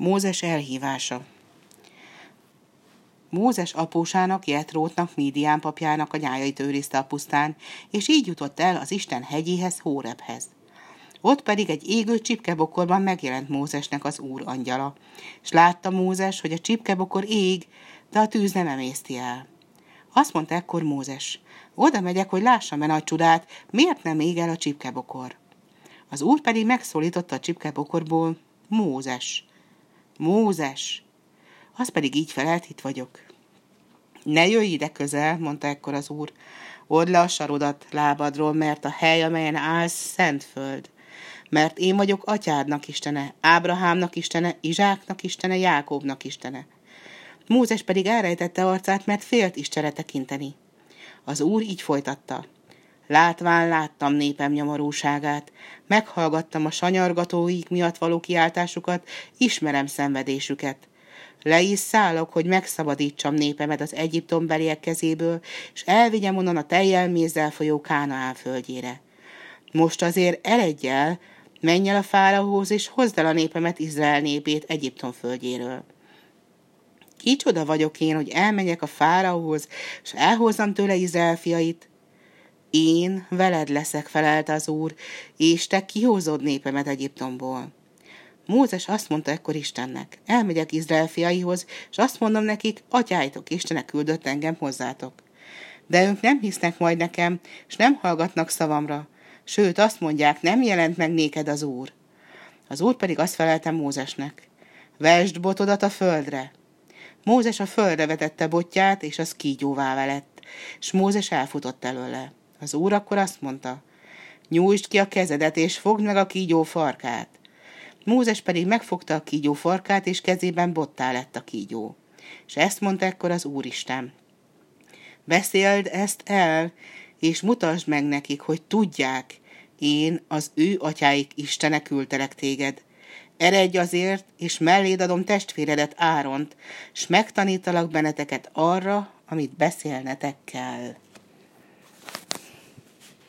Mózes elhívása Mózes apósának, Jetrótnak, Mídián papjának a nyájait őrizte a pusztán, és így jutott el az Isten hegyéhez, Hórebhez. Ott pedig egy égő csipkebokorban megjelent Mózesnek az úr angyala, és látta Mózes, hogy a csipkebokor ég, de a tűz nem emészti el. Azt mondta ekkor Mózes, oda megyek, hogy lássam-e nagy csodát, miért nem ég el a csipkebokor. Az úr pedig megszólította a csipkebokorból, Mózes. Mózes! Az pedig így felelt, itt vagyok. Ne jöjj ide közel, mondta ekkor az úr. Odd le a sarodat lábadról, mert a hely, amelyen állsz, szent föld. Mert én vagyok atyádnak istene, Ábrahámnak istene, Izsáknak istene, Jákóbnak istene. Mózes pedig elrejtette arcát, mert félt Istenre tekinteni. Az úr így folytatta. Látván láttam népem nyomorúságát, meghallgattam a sanyargatóik miatt való kiáltásukat, ismerem szenvedésüket. Le is szállok, hogy megszabadítsam népemet az egyiptombeliek kezéből, és elvigyem onnan a tejjel mézzel folyó Kánaán földjére. Most azért eledj el, menj el a fáraóhoz, és hozd el a népemet Izrael népét Egyiptom földjéről. Kicsoda vagyok én, hogy elmenjek a fáraóhoz, és elhozzam tőle Izrael fiait? Én veled leszek, felelte az úr, és te kihozod népemet Egyiptomból. Mózes azt mondta ekkor Istennek, elmegyek Izrael fiaihoz, és azt mondom nekik, atyájtok, Istenek küldött engem hozzátok. De ők nem hisznek majd nekem, és nem hallgatnak szavamra. Sőt, azt mondják, nem jelent meg néked az Úr. Az Úr pedig azt felelte Mózesnek, vesd botodat a földre. Mózes a földre vetette botját, és az kígyóvá lett, és Mózes elfutott előle. Az úr akkor azt mondta, nyújtsd ki a kezedet, és fogd meg a kígyó farkát. Mózes pedig megfogta a kígyó farkát, és kezében bottá lett a kígyó. És ezt mondta ekkor az Úristen. Beszéld ezt el, és mutasd meg nekik, hogy tudják, én, az ő atyáik Istene küldtelek téged. Eredj azért, és melléd adom testvéredet Áront, s megtanítalak benneteket arra, amit beszélnetek kell.